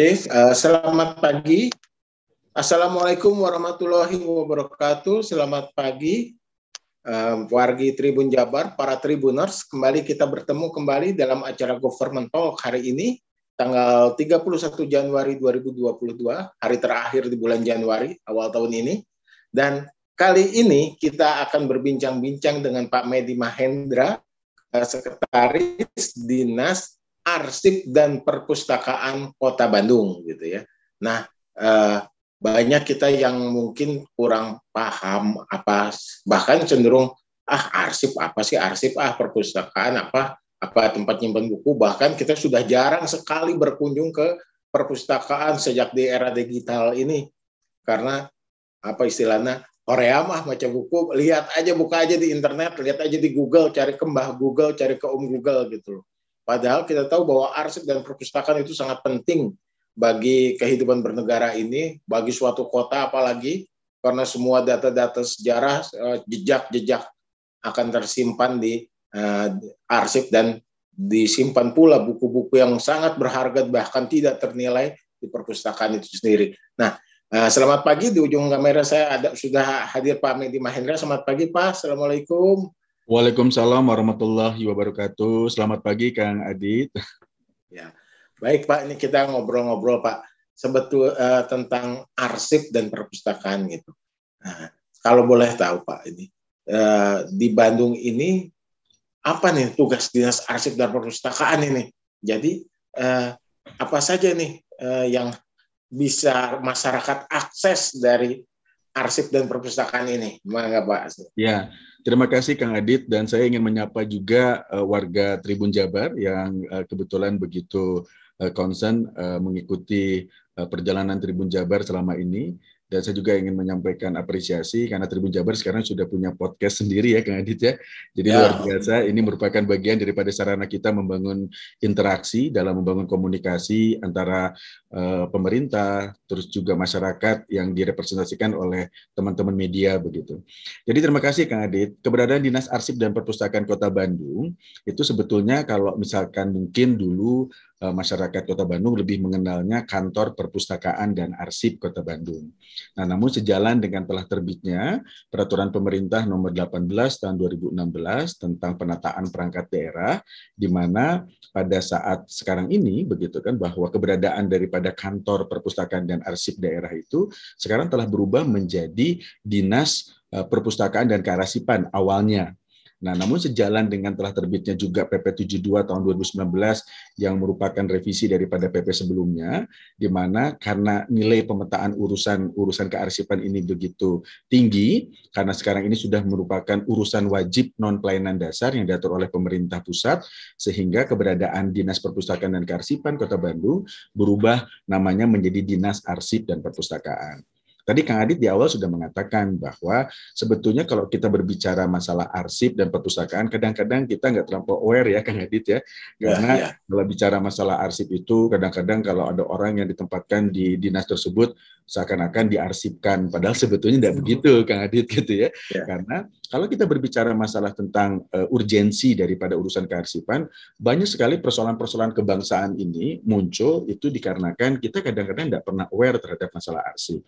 Oke, uh, selamat pagi. Assalamualaikum warahmatullahi wabarakatuh. Selamat pagi, um, wargi Tribun Jabar, para Tribuners. Kembali kita bertemu kembali dalam acara Government Talk hari ini, tanggal 31 Januari 2022, hari terakhir di bulan Januari, awal tahun ini. Dan kali ini kita akan berbincang-bincang dengan Pak Medi Mahendra, Sekretaris Dinas arsip dan perpustakaan Kota Bandung gitu ya. Nah, eh, banyak kita yang mungkin kurang paham apa bahkan cenderung ah arsip apa sih? Arsip ah perpustakaan apa? Apa tempat nyimpan buku? Bahkan kita sudah jarang sekali berkunjung ke perpustakaan sejak di era digital ini. Karena apa istilahnya Korea mah baca buku lihat aja buka aja di internet lihat aja di Google cari kembah Google cari ke Google gitu loh Padahal kita tahu bahwa arsip dan perpustakaan itu sangat penting bagi kehidupan bernegara ini, bagi suatu kota apalagi, karena semua data-data sejarah, eh, jejak-jejak akan tersimpan di uh, arsip dan disimpan pula buku-buku yang sangat berharga bahkan tidak ternilai di perpustakaan itu sendiri. Nah, uh, selamat pagi di ujung kamera saya ada sudah hadir Pak Medi Mahendra. Selamat pagi Pak. Assalamualaikum. Waalaikumsalam warahmatullahi wabarakatuh. Selamat pagi Kang Adit. Ya, baik Pak. Ini kita ngobrol-ngobrol Pak sebetul uh, tentang arsip dan perpustakaan gitu. Nah, kalau boleh tahu Pak ini uh, di Bandung ini apa nih tugas dinas arsip dan perpustakaan ini? Jadi uh, apa saja nih uh, yang bisa masyarakat akses dari arsip dan perpustakaan ini? Mangga Pak. Ya, Terima kasih Kang Adit dan saya ingin menyapa juga uh, warga Tribun Jabar yang uh, kebetulan begitu uh, concern uh, mengikuti uh, perjalanan Tribun Jabar selama ini dan saya juga ingin menyampaikan apresiasi karena Tribun Jabar sekarang sudah punya podcast sendiri ya Kang Adit ya. Jadi ya. luar biasa ini merupakan bagian daripada sarana kita membangun interaksi dalam membangun komunikasi antara uh, pemerintah terus juga masyarakat yang direpresentasikan oleh teman-teman media begitu. Jadi terima kasih Kang Adit. Keberadaan Dinas Arsip dan Perpustakaan Kota Bandung itu sebetulnya kalau misalkan mungkin dulu masyarakat Kota Bandung lebih mengenalnya kantor perpustakaan dan arsip Kota Bandung. Nah, namun sejalan dengan telah terbitnya peraturan pemerintah nomor 18 tahun 2016 tentang penataan perangkat daerah di mana pada saat sekarang ini begitu kan bahwa keberadaan daripada kantor perpustakaan dan arsip daerah itu sekarang telah berubah menjadi dinas eh, perpustakaan dan kearsipan awalnya Nah, namun sejalan dengan telah terbitnya juga PP 72 tahun 2019 yang merupakan revisi daripada PP sebelumnya, di mana karena nilai pemetaan urusan urusan kearsipan ini begitu tinggi, karena sekarang ini sudah merupakan urusan wajib non pelayanan dasar yang diatur oleh pemerintah pusat, sehingga keberadaan Dinas Perpustakaan dan Kearsipan Kota Bandung berubah namanya menjadi Dinas Arsip dan Perpustakaan. Tadi Kang Adit di awal sudah mengatakan bahwa sebetulnya kalau kita berbicara masalah arsip dan perpustakaan, kadang-kadang kita nggak terlalu aware ya Kang Adit ya, ya karena ya, ya. kalau bicara masalah arsip itu kadang-kadang kalau ada orang yang ditempatkan di dinas tersebut seakan-akan diarsipkan, padahal sebetulnya tidak begitu Kang Adit gitu ya, ya. karena kalau kita berbicara masalah tentang uh, urgensi daripada urusan kearsipan, banyak sekali persoalan-persoalan kebangsaan ini muncul itu dikarenakan kita kadang-kadang tidak pernah aware terhadap masalah arsip.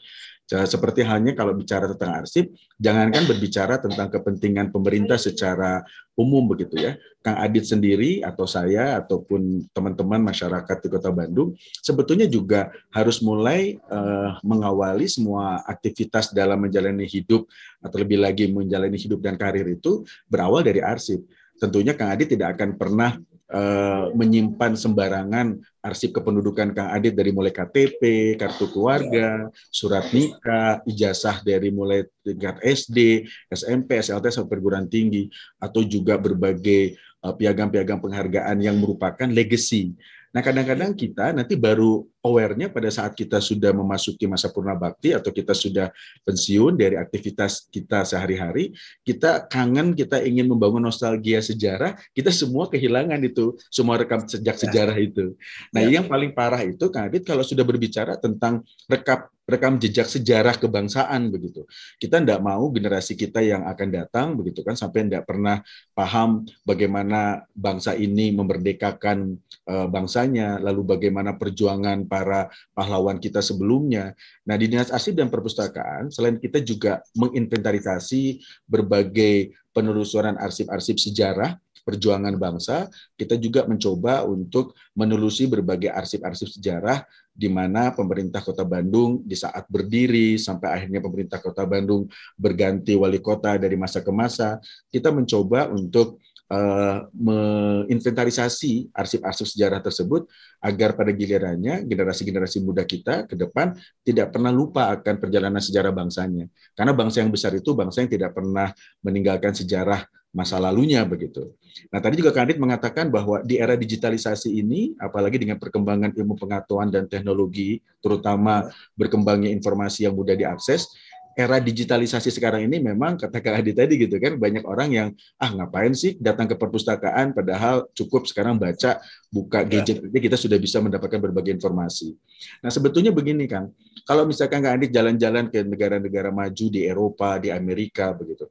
Seperti halnya kalau bicara tentang arsip, jangankan berbicara tentang kepentingan pemerintah secara umum begitu ya. Kang Adit sendiri atau saya ataupun teman-teman masyarakat di Kota Bandung sebetulnya juga harus mulai uh, mengawali semua aktivitas dalam menjalani hidup atau lebih lagi menjalani hidup dan karir itu berawal dari arsip. Tentunya Kang Adit tidak akan pernah uh, menyimpan sembarangan arsip kependudukan Kang Adit dari mulai KTP, kartu keluarga, surat nikah, ijazah dari mulai tingkat SD, SMP, SLT sampai perguruan tinggi, atau juga berbagai uh, piagam-piagam penghargaan yang merupakan legacy. Nah, kadang-kadang kita nanti baru aware-nya pada saat kita sudah memasuki masa purna bakti atau kita sudah pensiun dari aktivitas kita sehari-hari, kita kangen, kita ingin membangun nostalgia sejarah, kita semua kehilangan itu, semua rekam sejak ya. sejarah itu. Nah, ya. yang paling parah itu, Kang Adit, kalau sudah berbicara tentang rekap rekam jejak sejarah kebangsaan begitu. Kita tidak mau generasi kita yang akan datang begitu kan sampai tidak pernah paham bagaimana bangsa ini memerdekakan uh, bangsanya, lalu bagaimana perjuangan para pahlawan kita sebelumnya. Nah, di Dinas Arsip dan Perpustakaan, selain kita juga menginventarisasi berbagai penelusuran arsip-arsip sejarah perjuangan bangsa, kita juga mencoba untuk menelusi berbagai arsip-arsip sejarah di mana pemerintah Kota Bandung di saat berdiri sampai akhirnya pemerintah Kota Bandung berganti wali kota dari masa ke masa, kita mencoba untuk uh, menginventarisasi arsip-arsip sejarah tersebut agar pada gilirannya generasi-generasi muda kita ke depan tidak pernah lupa akan perjalanan sejarah bangsanya. Karena bangsa yang besar itu bangsa yang tidak pernah meninggalkan sejarah masa lalunya begitu. Nah tadi juga Kandit mengatakan bahwa di era digitalisasi ini, apalagi dengan perkembangan ilmu pengetahuan dan teknologi, terutama berkembangnya informasi yang mudah diakses, era digitalisasi sekarang ini memang kata Kak Adi tadi gitu kan banyak orang yang ah ngapain sih datang ke perpustakaan padahal cukup sekarang baca buka ya. gadget ya. kita sudah bisa mendapatkan berbagai informasi. Nah sebetulnya begini kan kalau misalkan Kak Adi jalan-jalan ke negara-negara maju di Eropa di Amerika begitu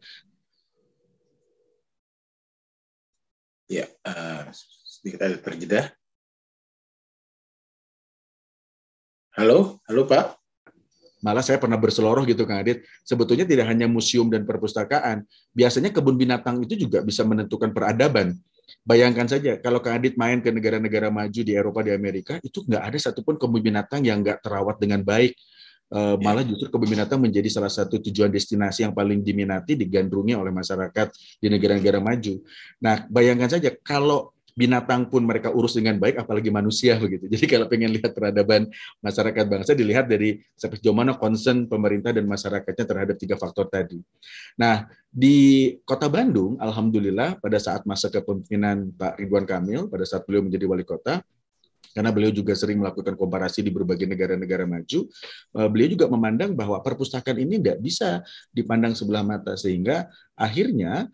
Ya, uh, sedikit ada terjeda. Halo, halo Pak. Malah saya pernah berseloroh gitu Kang Adit. Sebetulnya tidak hanya museum dan perpustakaan, biasanya kebun binatang itu juga bisa menentukan peradaban. Bayangkan saja kalau Kang Adit main ke negara-negara maju di Eropa, di Amerika, itu nggak ada satupun kebun binatang yang nggak terawat dengan baik. Uh, malah justru kebun binatang menjadi salah satu tujuan destinasi yang paling diminati digandrungi oleh masyarakat di negara-negara maju. Nah, bayangkan saja kalau binatang pun mereka urus dengan baik, apalagi manusia begitu. Jadi kalau pengen lihat peradaban masyarakat bangsa dilihat dari sejauh mana concern pemerintah dan masyarakatnya terhadap tiga faktor tadi. Nah di Kota Bandung, alhamdulillah pada saat masa kepemimpinan Pak Ridwan Kamil, pada saat beliau menjadi wali kota, karena beliau juga sering melakukan komparasi di berbagai negara-negara maju, eh, beliau juga memandang bahwa perpustakaan ini tidak bisa dipandang sebelah mata sehingga akhirnya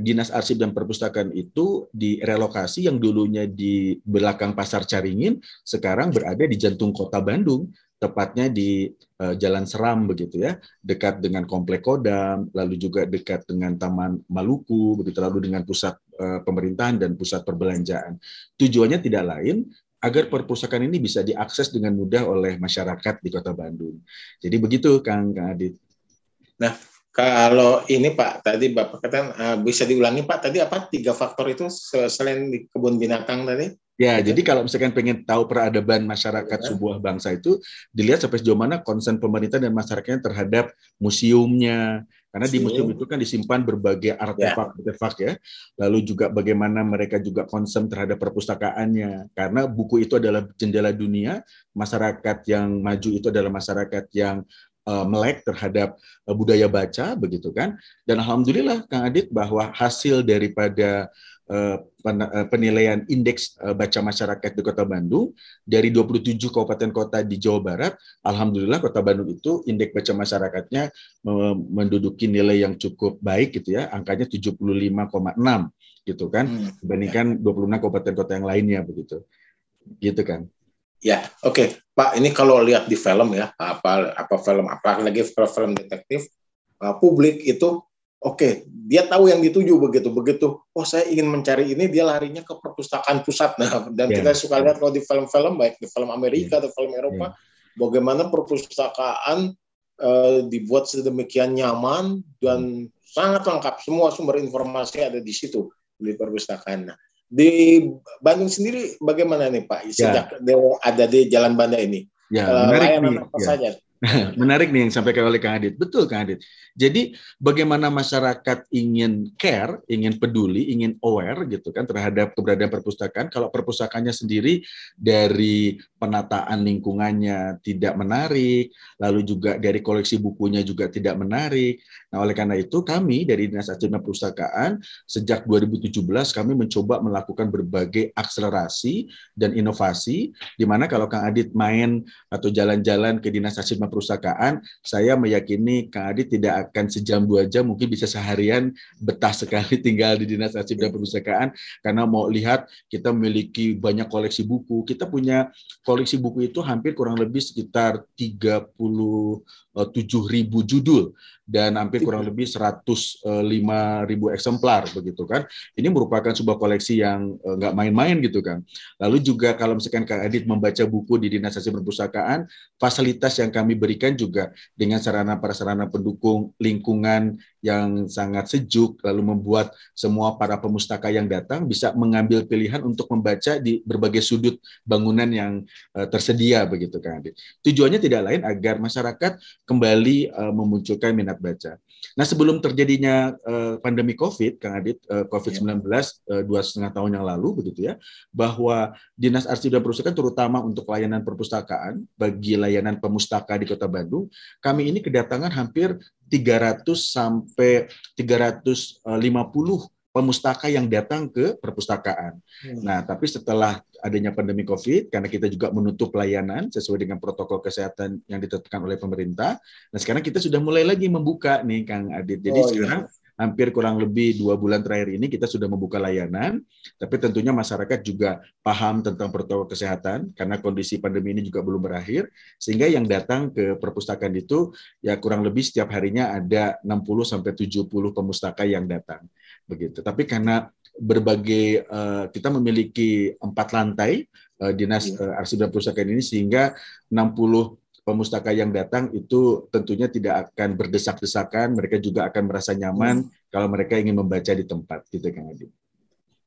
dinas arsip dan perpustakaan itu direlokasi yang dulunya di belakang pasar Caringin sekarang berada di jantung kota Bandung tepatnya di uh, Jalan Seram begitu ya dekat dengan Komplek Kodam lalu juga dekat dengan Taman Maluku begitu lalu dengan pusat uh, pemerintahan dan pusat perbelanjaan. Tujuannya tidak lain agar perpustakaan ini bisa diakses dengan mudah oleh masyarakat di Kota Bandung. Jadi begitu Kang Kang Adit. Nah kalau ini Pak, tadi Bapak katakan uh, bisa diulangi Pak, tadi apa tiga faktor itu selain di kebun binatang tadi? Ya, gitu. jadi kalau misalkan pengen tahu peradaban masyarakat ya. sebuah bangsa itu dilihat sampai sejauh mana konsen pemerintah dan masyarakatnya terhadap museumnya. Karena Museum. di museum itu kan disimpan berbagai artefak-artefak ya. Lalu juga bagaimana mereka juga konsen terhadap perpustakaannya. Karena buku itu adalah jendela dunia, masyarakat yang maju itu adalah masyarakat yang uh, melek terhadap uh, budaya baca begitu kan? Dan alhamdulillah Kang Adit bahwa hasil daripada uh, penilaian indeks baca masyarakat di Kota Bandung dari 27 kabupaten kota di Jawa Barat alhamdulillah Kota Bandung itu indeks baca masyarakatnya menduduki nilai yang cukup baik gitu ya angkanya 75,6 gitu kan? Hmm. dibandingkan 26 kabupaten kota yang lainnya begitu. Gitu kan Ya, oke, okay. Pak. Ini kalau lihat di film ya, apa apa film apa lagi film, detektif, uh, publik itu oke, okay, dia tahu yang dituju begitu begitu. Oh, saya ingin mencari ini, dia larinya ke perpustakaan pusat. Nah, dan yeah. kita suka lihat kalau di film-film baik di film Amerika yeah. atau film Eropa, yeah. bagaimana perpustakaan uh, dibuat sedemikian nyaman dan hmm. sangat lengkap. Semua sumber informasi ada di situ di perpustakaan. Nah, di Bandung sendiri bagaimana nih Pak sejak ya. ada di Jalan Banda ini? Ya, menarik nih. Apa ya. saja? Menarik nih yang sampaikan oleh Kang Adit. Betul Kang Adit. Jadi bagaimana masyarakat ingin care, ingin peduli, ingin aware gitu kan terhadap keberadaan perpustakaan. Kalau perpustakaannya sendiri dari penataan lingkungannya tidak menarik, lalu juga dari koleksi bukunya juga tidak menarik. Nah, oleh karena itu kami dari Dinas Arsip Perpustakaan sejak 2017 kami mencoba melakukan berbagai akselerasi dan inovasi di mana kalau Kang Adit main atau jalan-jalan ke Dinas Arsip perpustakaan, saya meyakini Kang Adi tidak akan sejam dua jam, mungkin bisa seharian betah sekali tinggal di Dinas Arsip dan Perpustakaan karena mau lihat kita memiliki banyak koleksi buku. Kita punya koleksi buku itu hampir kurang lebih sekitar 30 7.000 judul dan hampir kurang lebih 105.000 eksemplar begitu kan. Ini merupakan sebuah koleksi yang nggak main-main gitu kan. Lalu juga kalau misalkan Kak Adit membaca buku di Dinas Arsip Perpustakaan, fasilitas yang kami berikan juga dengan sarana prasarana pendukung lingkungan yang sangat sejuk, lalu membuat semua para pemustaka yang datang bisa mengambil pilihan untuk membaca di berbagai sudut bangunan yang tersedia begitu kan. Tujuannya tidak lain agar masyarakat kembali uh, memunculkan minat baca. Nah sebelum terjadinya uh, pandemi COVID, Kang Adit, uh, COVID-19 uh, dua setengah tahun yang lalu begitu ya, bahwa Dinas Arsip dan Perpustakaan terutama untuk layanan perpustakaan bagi layanan pemustaka di Kota Bandung, kami ini kedatangan hampir 300 sampai 350 pemustaka yang datang ke perpustakaan. Hmm. Nah, tapi setelah adanya pandemi COVID, karena kita juga menutup pelayanan sesuai dengan protokol kesehatan yang ditetapkan oleh pemerintah, nah sekarang kita sudah mulai lagi membuka nih, Kang Adit. Jadi oh, iya. sekarang iya hampir kurang lebih dua bulan terakhir ini kita sudah membuka layanan, tapi tentunya masyarakat juga paham tentang protokol kesehatan karena kondisi pandemi ini juga belum berakhir, sehingga yang datang ke perpustakaan itu ya kurang lebih setiap harinya ada 60 sampai 70 pemustaka yang datang begitu. Tapi karena berbagai uh, kita memiliki empat lantai uh, dinas uh, arsip dan perpustakaan ini sehingga 60 pemustaka yang datang itu tentunya tidak akan berdesak-desakan, mereka juga akan merasa nyaman hmm. kalau mereka ingin membaca di tempat, gitu Kang Adi.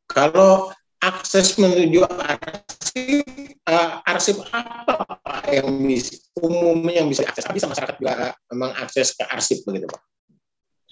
Kalau akses menuju arsip, uh, arsip apa yang bisa, umumnya yang bisa diakses? Bisa masyarakat juga memang akses ke arsip begitu Pak?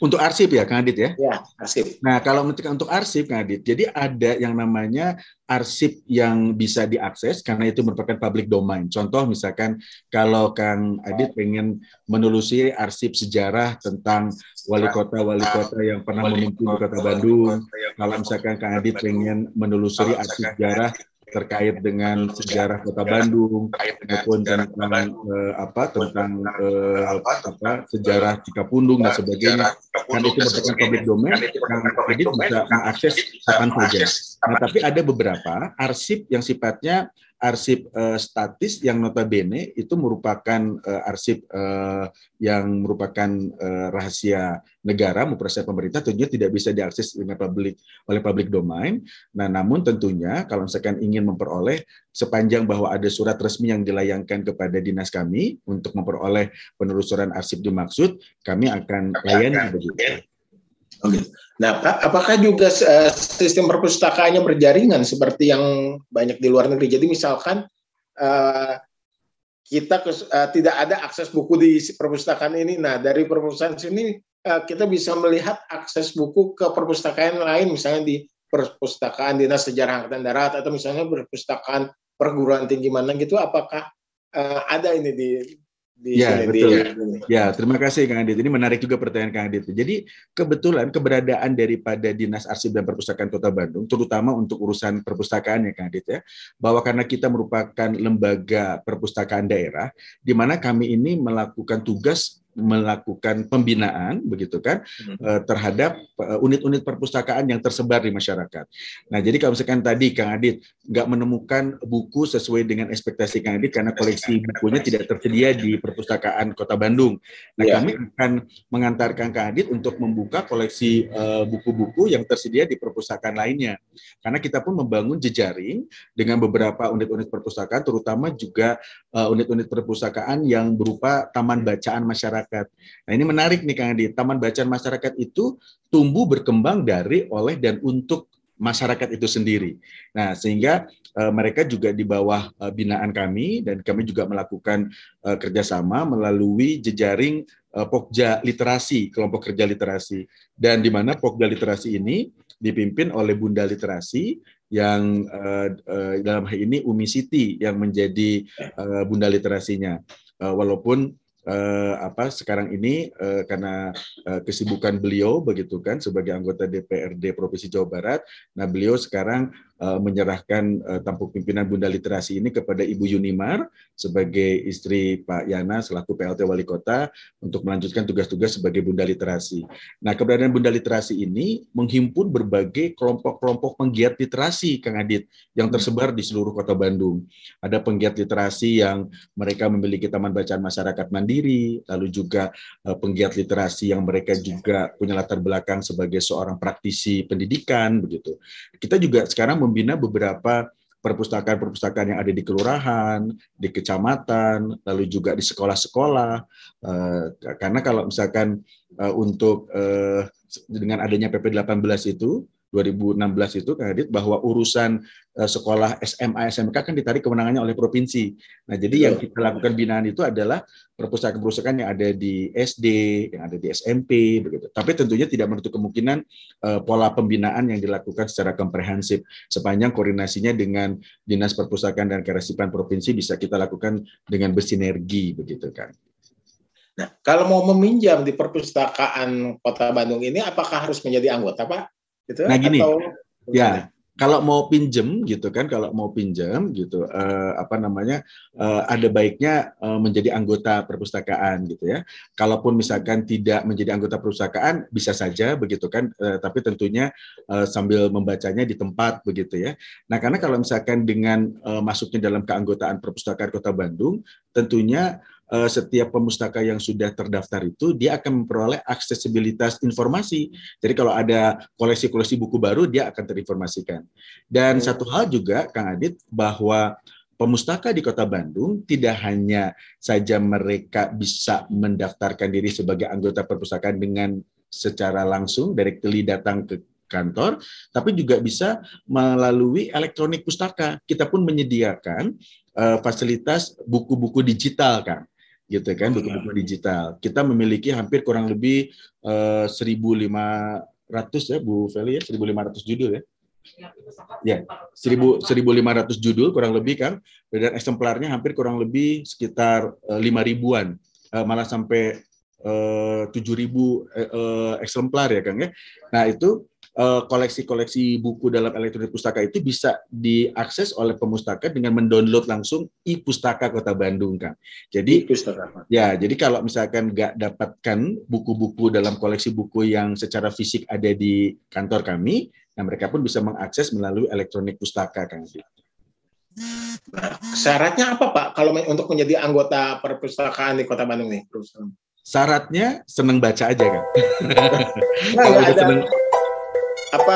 Untuk arsip ya, Kang Adit ya? Ya, arsip. Nah, kalau untuk arsip, Kang Adit, jadi ada yang namanya arsip yang bisa diakses karena itu merupakan public domain. Contoh misalkan kalau Kang Adit pengen menelusuri arsip sejarah tentang wali kota-wali kota yang pernah memimpin kota Bandung, kalau misalkan Kang Adit pengen menelusuri arsip sejarah terkait dengan sejarah Kota Bandung maupun tentang uh, apa tentang uh, apa? sejarah Cikapundung dan sebagainya. Kan itu merupakan public domain. Yang jadi bisa mengakses kapan saja. Nah tapi ada beberapa arsip yang sifatnya arsip uh, statis yang notabene itu merupakan uh, arsip uh, yang merupakan uh, rahasia negara maupun rahasia pemerintah tentunya tidak bisa diakses dengan publik oleh public domain. Nah, namun tentunya kalau misalkan ingin memperoleh sepanjang bahwa ada surat resmi yang dilayangkan kepada dinas kami untuk memperoleh penelusuran arsip dimaksud, kami akan layani begitu. Oke. Nah, apakah juga uh, sistem perpustakaannya berjaringan seperti yang banyak di luar negeri? Jadi misalkan uh, kita uh, tidak ada akses buku di perpustakaan ini, nah dari perpustakaan sini uh, kita bisa melihat akses buku ke perpustakaan lain, misalnya di perpustakaan dinas sejarah angkatan darat atau misalnya perpustakaan perguruan tinggi mana gitu. Apakah uh, ada ini di di ya, betul. Di, ya, terima kasih Kang Adit. Ini menarik juga pertanyaan Kang Adit. Jadi kebetulan keberadaan daripada Dinas Arsip dan Perpustakaan Kota Bandung, terutama untuk urusan perpustakaan ya Kang Adit ya, bahwa karena kita merupakan lembaga perpustakaan daerah, di mana kami ini melakukan tugas melakukan pembinaan begitu kan hmm. Eh, terhadap eh, unit-unit perpustakaan yang tersebar di masyarakat. Nah, jadi kalau misalkan tadi Kang Adit nggak menemukan buku sesuai dengan ekspektasi Kang Adit karena koleksi bukunya tidak tersedia di perpustakaan Kota Bandung. Nah, yeah. kami akan mengantarkan Kang Adit untuk membuka koleksi eh, buku-buku uh, yang tersedia di perpustakaan lainnya. Karena kita pun membangun jejaring dengan beberapa unit-unit perpustakaan terutama juga unit-unit uh, perpustakaan yang berupa taman bacaan masyarakat masyarakat. Nah ini menarik nih Kang Adi, Taman Bacaan Masyarakat itu tumbuh berkembang dari, oleh, dan untuk masyarakat itu sendiri. Nah, sehingga uh, mereka juga di bawah uh, binaan kami dan kami juga melakukan uh, kerjasama melalui jejaring uh, Pokja Literasi, kelompok kerja literasi. Dan di mana Pokja Literasi ini dipimpin oleh Bunda Literasi yang uh, uh, dalam hal ini Umi Siti yang menjadi uh, Bunda Literasinya. Uh, walaupun uh, apa sekarang ini uh, karena uh, kesibukan beliau begitu kan sebagai anggota DPRD Provinsi Jawa Barat. Nah, beliau sekarang menyerahkan uh, tampuk pimpinan Bunda Literasi ini kepada Ibu Yunimar sebagai istri Pak Yana selaku PLT Wali Kota untuk melanjutkan tugas-tugas sebagai Bunda Literasi. Nah, keberadaan Bunda Literasi ini menghimpun berbagai kelompok-kelompok penggiat literasi, Kang Adit, yang hmm. tersebar di seluruh kota Bandung. Ada penggiat literasi yang mereka memiliki taman bacaan masyarakat mandiri, lalu juga uh, penggiat literasi yang mereka juga punya latar belakang sebagai seorang praktisi pendidikan, begitu. Kita juga sekarang membina beberapa perpustakaan-perpustakaan yang ada di kelurahan, di kecamatan, lalu juga di sekolah-sekolah. Uh, karena kalau misalkan uh, untuk uh, dengan adanya PP 18 itu 2016 itu Kak Adit bahwa urusan uh, sekolah SMA SMK kan ditarik kewenangannya oleh provinsi. Nah, jadi yang kita lakukan binaan itu adalah perpustakaan-perpustakaan yang ada di SD, yang ada di SMP begitu. Tapi tentunya tidak menutup kemungkinan uh, pola pembinaan yang dilakukan secara komprehensif sepanjang koordinasinya dengan Dinas Perpustakaan dan Kearsipan provinsi bisa kita lakukan dengan bersinergi begitu kan. Nah, kalau mau meminjam di perpustakaan Kota Bandung ini apakah harus menjadi anggota, Pak? Gitu nah gini. atau ya kalau mau pinjem gitu kan kalau mau pinjam gitu uh, apa namanya uh, ada baiknya uh, menjadi anggota perpustakaan gitu ya. Kalaupun misalkan tidak menjadi anggota perpustakaan bisa saja begitu kan uh, tapi tentunya uh, sambil membacanya di tempat begitu ya. Nah karena kalau misalkan dengan uh, masuknya dalam keanggotaan perpustakaan Kota Bandung tentunya setiap pemustaka yang sudah terdaftar itu dia akan memperoleh aksesibilitas informasi. Jadi kalau ada koleksi-koleksi buku baru dia akan terinformasikan. Dan hmm. satu hal juga Kang Adit bahwa pemustaka di Kota Bandung tidak hanya saja mereka bisa mendaftarkan diri sebagai anggota perpustakaan dengan secara langsung directly datang ke kantor, tapi juga bisa melalui elektronik pustaka. Kita pun menyediakan uh, fasilitas buku-buku digital, Kang gitu kan buku-buku digital. Kita memiliki hampir kurang lebih uh, eh, 1.500 ya Bu Feli ya 1.500 judul ya. Ya, 1.500 judul kurang lebih kan, dan eksemplarnya hampir kurang lebih sekitar uh, ribuan, uh, malah sampai uh, 7.000 uh, eksemplar ya Kang ya. Nah itu Eh, koleksi-koleksi buku dalam elektronik pustaka itu bisa diakses oleh pemustaka dengan mendownload langsung e-pustaka Kota Bandung, kan. Jadi pustaka. Ya, jadi kalau misalkan nggak dapatkan buku-buku dalam koleksi buku yang secara fisik ada di kantor kami, nah mereka pun bisa mengakses melalui elektronik pustaka, kan. Nah, syaratnya apa Pak kalau untuk menjadi anggota perpustakaan di Kota Bandung nih? Syaratnya seneng baca aja kan. Nah, kalau ada, seneng apa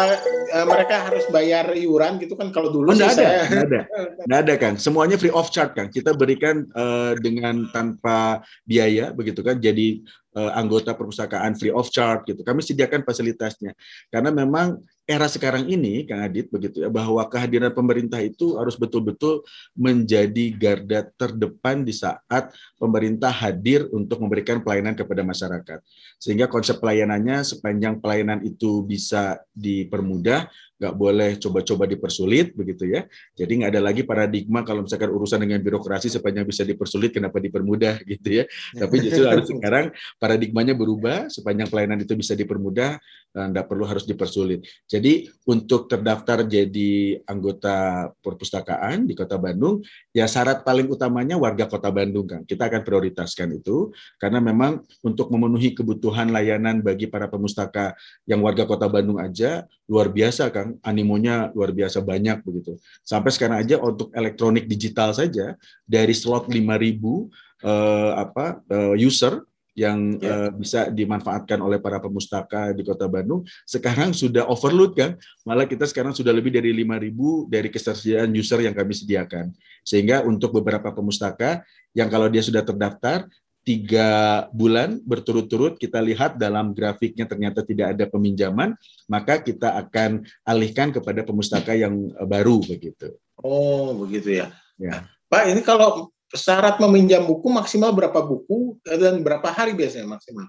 uh, mereka harus bayar iuran gitu kan kalau dulu oh, ada, saya... ada, nggak ada kan, semuanya free of charge kan. Kita berikan uh, dengan tanpa biaya begitu kan. Jadi anggota perpustakaan free of charge gitu. Kami sediakan fasilitasnya karena memang era sekarang ini, Kang Adit, begitu ya, bahwa kehadiran pemerintah itu harus betul-betul menjadi garda terdepan di saat pemerintah hadir untuk memberikan pelayanan kepada masyarakat. Sehingga konsep pelayanannya sepanjang pelayanan itu bisa dipermudah, nggak boleh coba-coba dipersulit begitu ya. Jadi nggak ada lagi paradigma kalau misalkan urusan dengan birokrasi sepanjang bisa dipersulit kenapa dipermudah gitu ya. Tapi justru harus sekarang paradigmanya berubah sepanjang pelayanan itu bisa dipermudah nggak perlu harus dipersulit. Jadi untuk terdaftar jadi anggota perpustakaan di Kota Bandung, ya syarat paling utamanya warga Kota Bandung kan. Kita akan prioritaskan itu karena memang untuk memenuhi kebutuhan layanan bagi para pemustaka yang warga Kota Bandung aja luar biasa kan sekarang animonya luar biasa banyak begitu. Sampai sekarang aja untuk elektronik digital saja dari slot 5000 eh, apa eh, user yang yeah. uh, bisa dimanfaatkan oleh para pemustaka di Kota Bandung sekarang sudah overload kan malah kita sekarang sudah lebih dari 5000 dari ketersediaan user yang kami sediakan sehingga untuk beberapa pemustaka yang kalau dia sudah terdaftar tiga bulan berturut-turut kita lihat dalam grafiknya ternyata tidak ada peminjaman, maka kita akan alihkan kepada pemustaka yang eh, baru begitu. Oh, begitu ya. Ya. Pak, ini kalau syarat meminjam buku maksimal berapa buku dan berapa hari biasanya maksimal?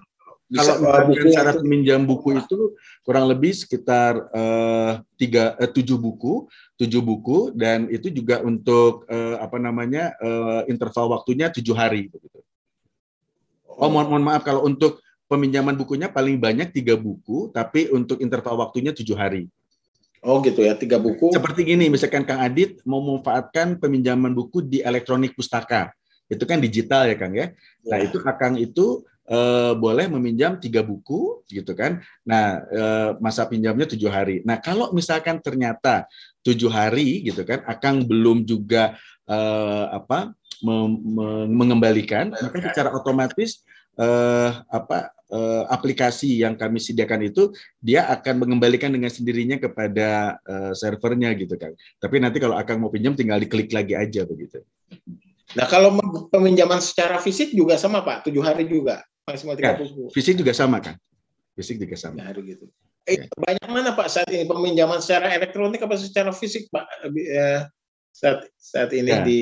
Bisa, kalau buku syarat meminjam buku itu kurang lebih sekitar uh, tiga uh, tujuh buku tujuh buku dan itu juga untuk uh, apa namanya uh, interval waktunya tujuh hari begitu. Oh mohon, mohon maaf kalau untuk peminjaman bukunya paling banyak tiga buku, tapi untuk interval waktunya tujuh hari. Oh gitu ya, tiga buku. Seperti gini, misalkan Kang Adit mau memanfaatkan peminjaman buku di elektronik pustaka, itu kan digital ya Kang ya. Nah ya. itu Kakang itu eh, boleh meminjam tiga buku gitu kan. Nah eh, masa pinjamnya tujuh hari. Nah kalau misalkan ternyata tujuh hari gitu kan, Akang belum juga eh, apa mengembalikan, maka secara otomatis eh, apa eh, aplikasi yang kami sediakan itu dia akan mengembalikan dengan sendirinya kepada eh, servernya gitu kan. Tapi nanti kalau akan mau pinjam tinggal diklik lagi aja begitu. Nah kalau peminjaman secara fisik juga sama Pak, tujuh hari juga maksimal tiga ya, Fisik juga sama kan? Fisik juga sama. Hari gitu. Eh, ya. banyak mana Pak saat ini peminjaman secara elektronik apa secara fisik Pak eh, saat saat ini ya. di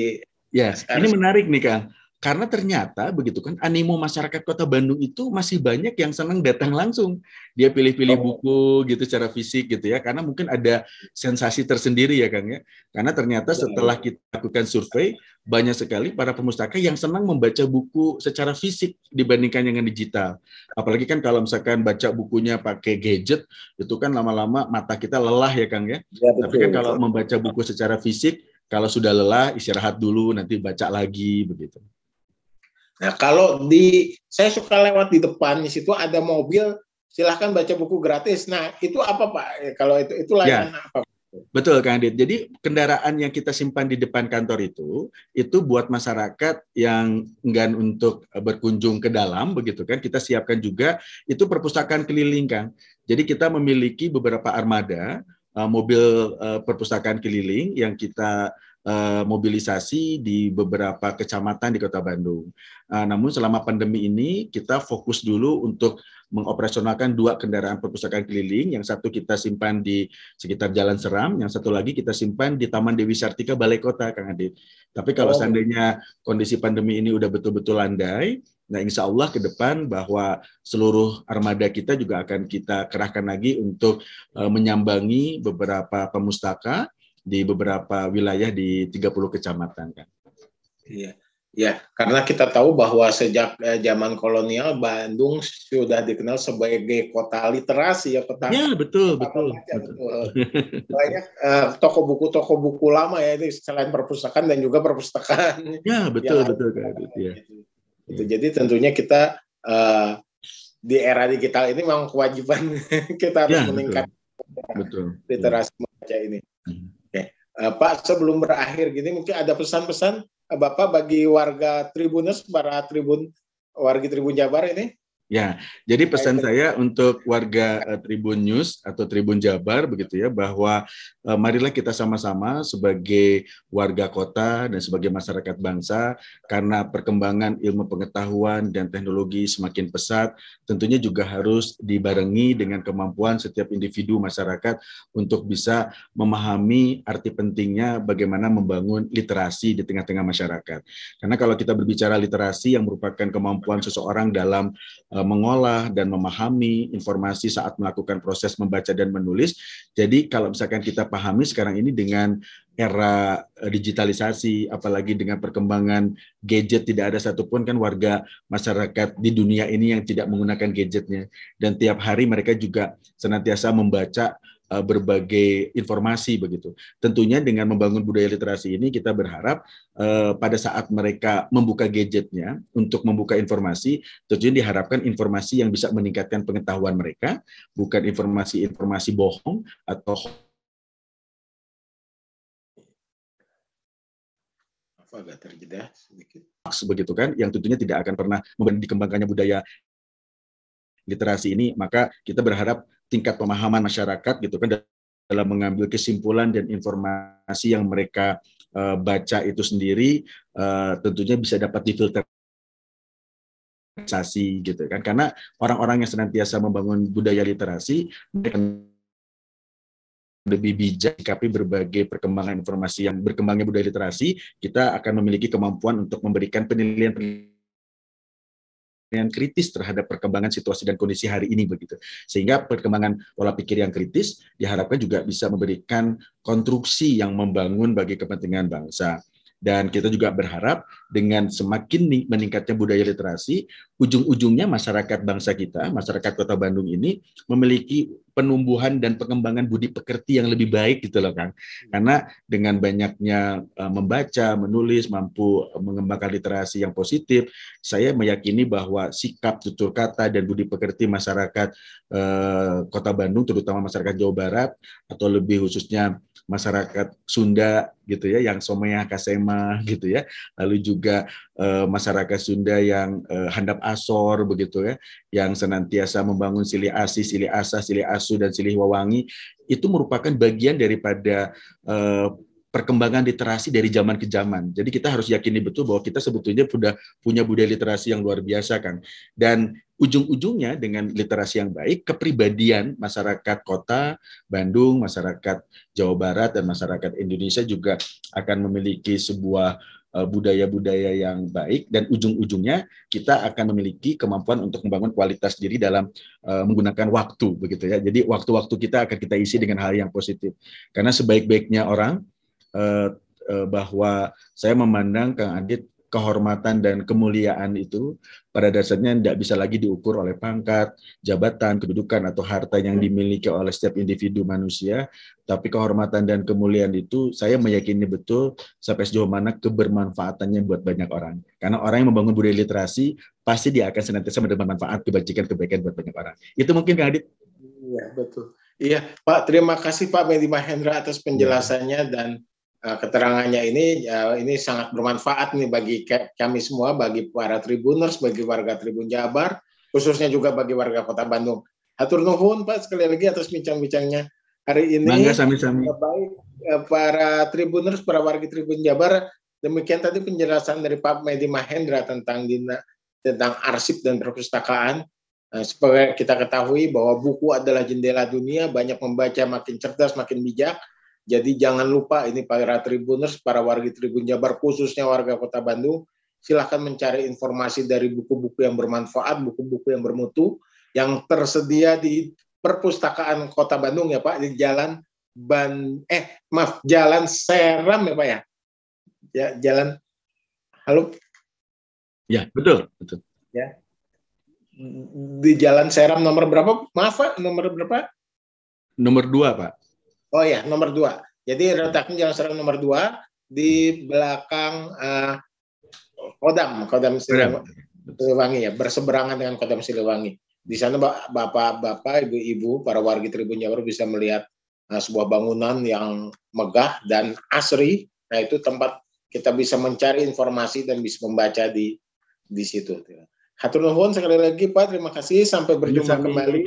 Ya, ini menarik nih Kang. Karena ternyata begitu kan animo masyarakat Kota Bandung itu masih banyak yang senang datang langsung. Dia pilih-pilih oh. buku gitu secara fisik gitu ya. Karena mungkin ada sensasi tersendiri ya Kang ya. Karena ternyata ya. setelah kita lakukan survei banyak sekali para pemustaka yang senang membaca buku secara fisik dibandingkan dengan digital. Apalagi kan kalau misalkan baca bukunya pakai gadget itu kan lama-lama mata kita lelah ya Kang ya. ya betul, Tapi kan kalau membaca buku secara fisik kalau sudah lelah istirahat dulu nanti baca lagi begitu. Nah, kalau di saya suka lewat di depan di situ ada mobil, silahkan baca buku gratis. Nah, itu apa Pak? Eh, kalau itu itu layanan ya. apa? Betul, Kang Adit. Jadi kendaraan yang kita simpan di depan kantor itu, itu buat masyarakat yang enggan untuk berkunjung ke dalam, begitu kan? Kita siapkan juga itu perpustakaan keliling, Kang. Jadi kita memiliki beberapa armada mobil uh, perpustakaan keliling yang kita uh, mobilisasi di beberapa kecamatan di Kota Bandung. Uh, namun selama pandemi ini kita fokus dulu untuk mengoperasionalkan dua kendaraan perpustakaan keliling. Yang satu kita simpan di sekitar Jalan Seram, yang satu lagi kita simpan di Taman Dewi Sartika Balai Kota, Kang Adit. Tapi kalau oh. seandainya kondisi pandemi ini udah betul-betul landai, Nah, insya Allah ke depan bahwa seluruh armada kita juga akan kita kerahkan lagi untuk uh, menyambangi beberapa pemustaka di beberapa wilayah di 30 kecamatan kan. Iya. Ya, karena kita tahu bahwa sejak eh, zaman kolonial Bandung sudah dikenal sebagai kota literasi ya kota. Ya betul betul. betul. Banyak uh, toko buku toko buku lama ya itu selain perpustakaan dan juga perpustakaan. Ya betul betul kan. Ya. Gitu. Gitu. Jadi tentunya kita uh, di era digital ini memang kewajiban kita harus ya, meningkatkan betul. literasi membaca ini. Hmm. Uh, Pak, sebelum berakhir gini mungkin ada pesan-pesan uh, Bapak bagi warga Tribunus, para Tribun warga Tribun Jabar ini? Ya, jadi pesan saya untuk warga uh, Tribun News atau Tribun Jabar begitu ya bahwa uh, marilah kita sama-sama sebagai warga kota dan sebagai masyarakat bangsa karena perkembangan ilmu pengetahuan dan teknologi semakin pesat, tentunya juga harus dibarengi dengan kemampuan setiap individu masyarakat untuk bisa memahami arti pentingnya bagaimana membangun literasi di tengah-tengah masyarakat. Karena kalau kita berbicara literasi yang merupakan kemampuan seseorang dalam Eh, mengolah dan memahami informasi saat melakukan proses membaca dan menulis. Jadi kalau misalkan kita pahami sekarang ini dengan era eh, digitalisasi, apalagi dengan perkembangan gadget, tidak ada satupun kan warga masyarakat di dunia ini yang tidak menggunakan gadgetnya. Dan tiap hari mereka juga senantiasa membaca uh, berbagai informasi begitu. Tentunya dengan membangun budaya literasi ini kita berharap uh, pada saat mereka membuka gadgetnya untuk membuka informasi, tentunya diharapkan informasi yang bisa meningkatkan pengetahuan mereka, bukan informasi-informasi bohong atau agak terjeda sedikit. Begitu kan, yang tentunya tidak akan pernah dikembangkannya budaya literasi ini, maka kita berharap tingkat pemahaman masyarakat gitu kan dalam mengambil kesimpulan dan informasi yang mereka uh, baca itu sendiri uh, tentunya bisa dapat difilter gitu kan. Karena orang-orang yang senantiasa membangun budaya literasi mereka lebih bijak tapi berbagai perkembangan informasi yang berkembangnya budaya literasi kita akan memiliki kemampuan untuk memberikan penilaian yang kritis terhadap perkembangan situasi dan kondisi hari ini begitu. Sehingga perkembangan pola pikir yang kritis diharapkan juga bisa memberikan konstruksi yang membangun bagi kepentingan bangsa. Dan kita juga berharap dengan semakin meningkatnya budaya literasi, ujung-ujungnya masyarakat bangsa kita, masyarakat Kota Bandung ini memiliki penumbuhan dan pengembangan budi pekerti yang lebih baik gitu loh Kang. Karena dengan banyaknya uh, membaca, menulis, mampu mengembangkan literasi yang positif, saya meyakini bahwa sikap tutur kata dan budi pekerti masyarakat uh, Kota Bandung terutama masyarakat Jawa Barat atau lebih khususnya masyarakat Sunda gitu ya yang somaya kasema gitu ya lalu juga uh, masyarakat Sunda yang uh, handap asor begitu ya yang senantiasa membangun silih asi silih asa silih asu dan silih wawangi itu merupakan bagian daripada uh, perkembangan literasi dari zaman ke zaman. Jadi kita harus yakini betul bahwa kita sebetulnya sudah punya budaya literasi yang luar biasa kan. Dan ujung-ujungnya dengan literasi yang baik, kepribadian masyarakat kota Bandung, masyarakat Jawa Barat dan masyarakat Indonesia juga akan memiliki sebuah budaya-budaya yang baik dan ujung-ujungnya kita akan memiliki kemampuan untuk membangun kualitas diri dalam uh, menggunakan waktu begitu ya. Jadi waktu-waktu kita akan kita isi dengan hal yang positif. Karena sebaik-baiknya orang uh, uh, bahwa saya memandang Kang Adit kehormatan dan kemuliaan itu pada dasarnya tidak bisa lagi diukur oleh pangkat, jabatan, kedudukan atau harta yang dimiliki oleh setiap individu manusia, tapi kehormatan dan kemuliaan itu saya meyakini betul sampai sejauh mana kebermanfaatannya buat banyak orang. Karena orang yang membangun budaya literasi pasti dia akan senantiasa menerima manfaat kebajikan kebaikan buat banyak orang. Itu mungkin Kang Adit. Iya, betul. Iya, Pak, terima kasih Pak Medi Mahendra atas penjelasannya dan keterangannya ini uh, ini sangat bermanfaat nih bagi kami semua, bagi para tribuners, bagi warga Tribun Jabar, khususnya juga bagi warga Kota Bandung. Hatur nuhun Pak sekali lagi atas bincang-bincangnya hari ini. Bangga sami-sami. Baik uh, para tribuners, para warga Tribun Jabar, demikian tadi penjelasan dari Pak Medi Mahendra tentang dina, tentang arsip dan perpustakaan. Supaya kita ketahui bahwa buku adalah jendela dunia, banyak membaca makin cerdas, makin bijak jadi jangan lupa ini para tribuners, para warga Tribun Jabar khususnya warga Kota Bandung, silahkan mencari informasi dari buku-buku yang bermanfaat, buku-buku yang bermutu yang tersedia di perpustakaan Kota Bandung ya Pak di Jalan Ban eh maaf Jalan Seram ya Pak ya. Ya Jalan Halo. Ya, betul, betul. Ya. Di Jalan Seram nomor berapa? Maaf Pak, nomor berapa? Nomor dua Pak. Oh ya, nomor dua. Jadi letaknya Jalan Serang nomor dua di belakang uh, Kodam, Kodam Siliwangi ya, berseberangan dengan Kodam Siliwangi. Di sana bapak-bapak, ibu-ibu, para warga Tribun Jawa bisa melihat uh, sebuah bangunan yang megah dan asri. Nah itu tempat kita bisa mencari informasi dan bisa membaca di di situ. Hatur nuhun sekali lagi Pak, terima kasih. Sampai berjumpa kembali.